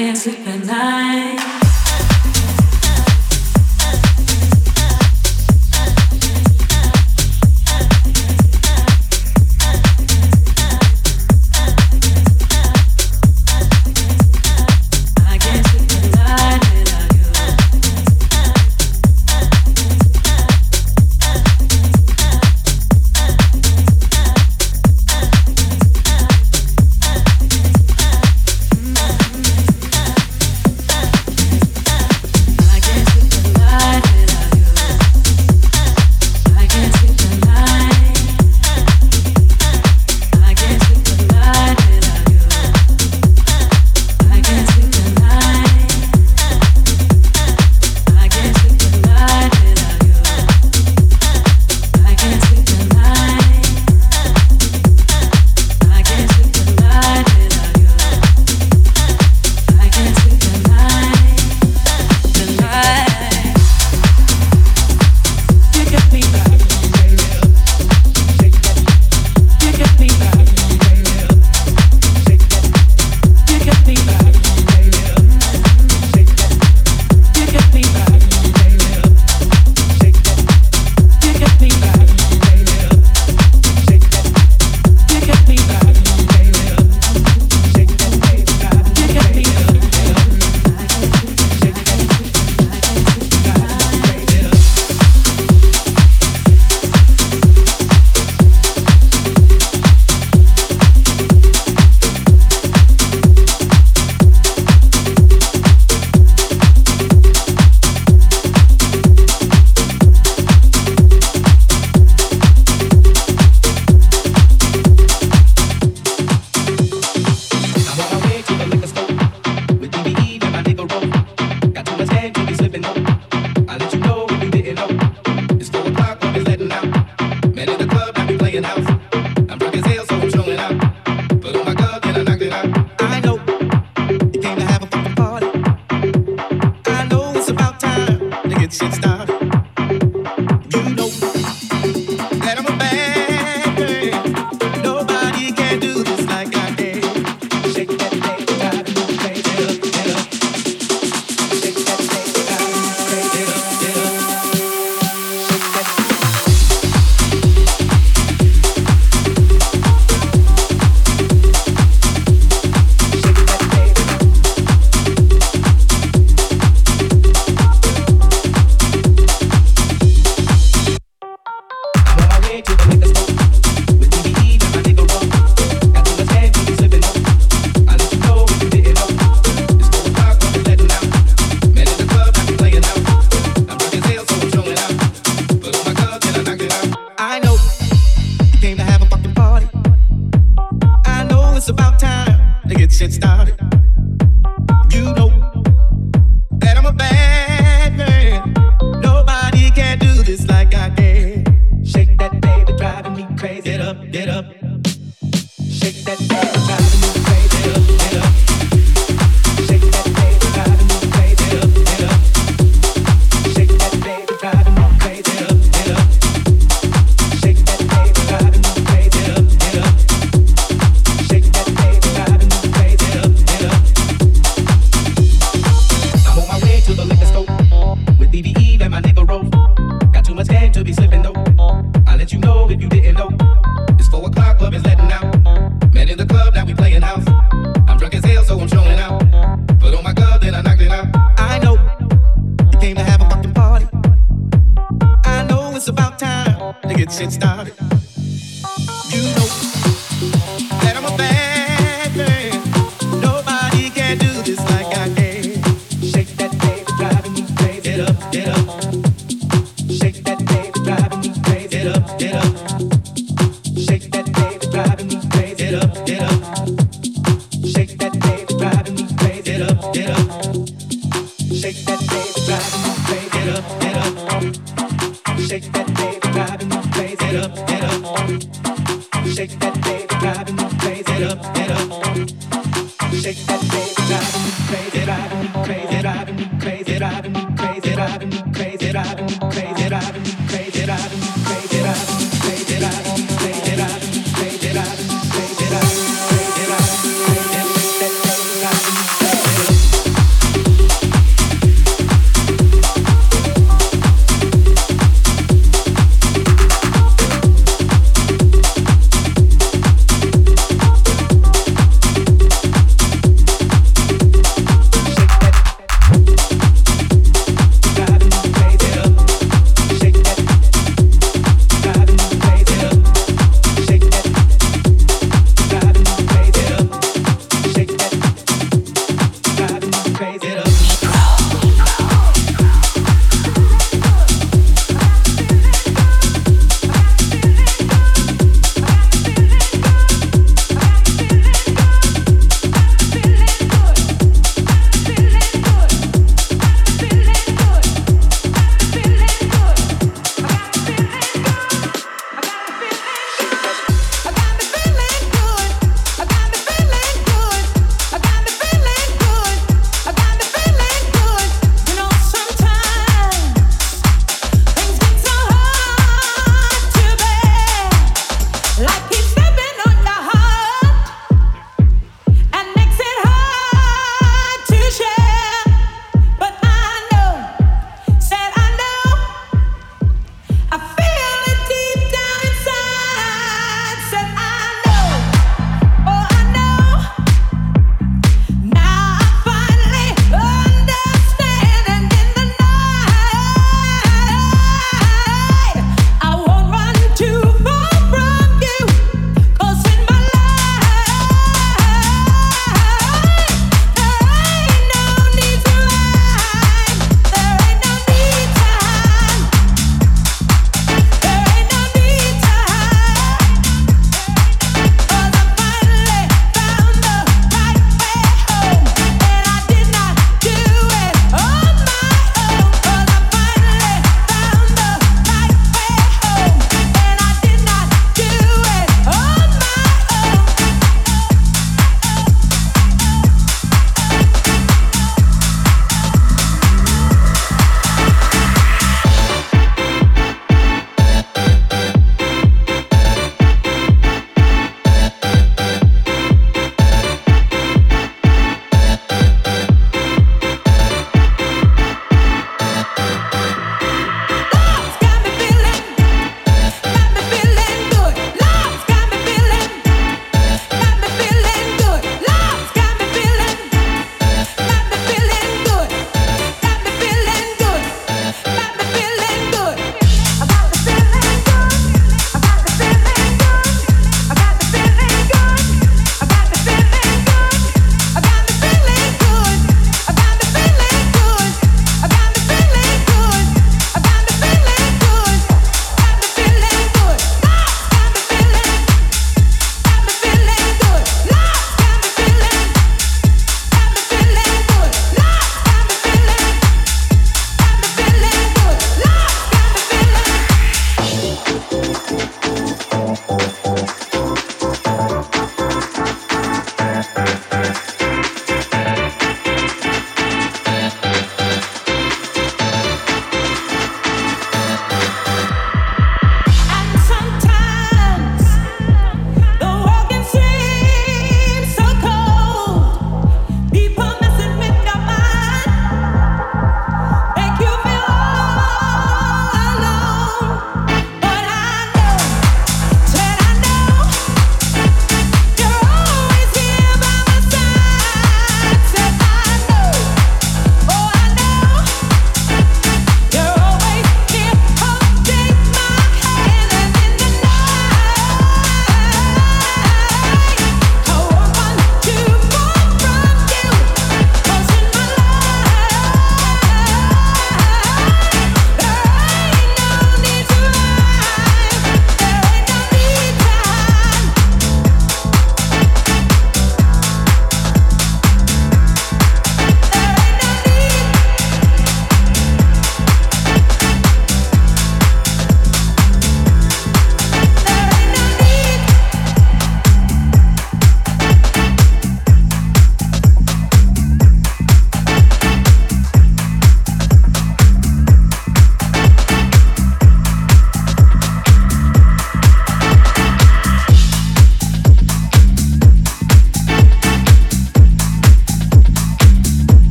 can't sleep at night.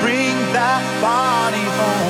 Bring that body home.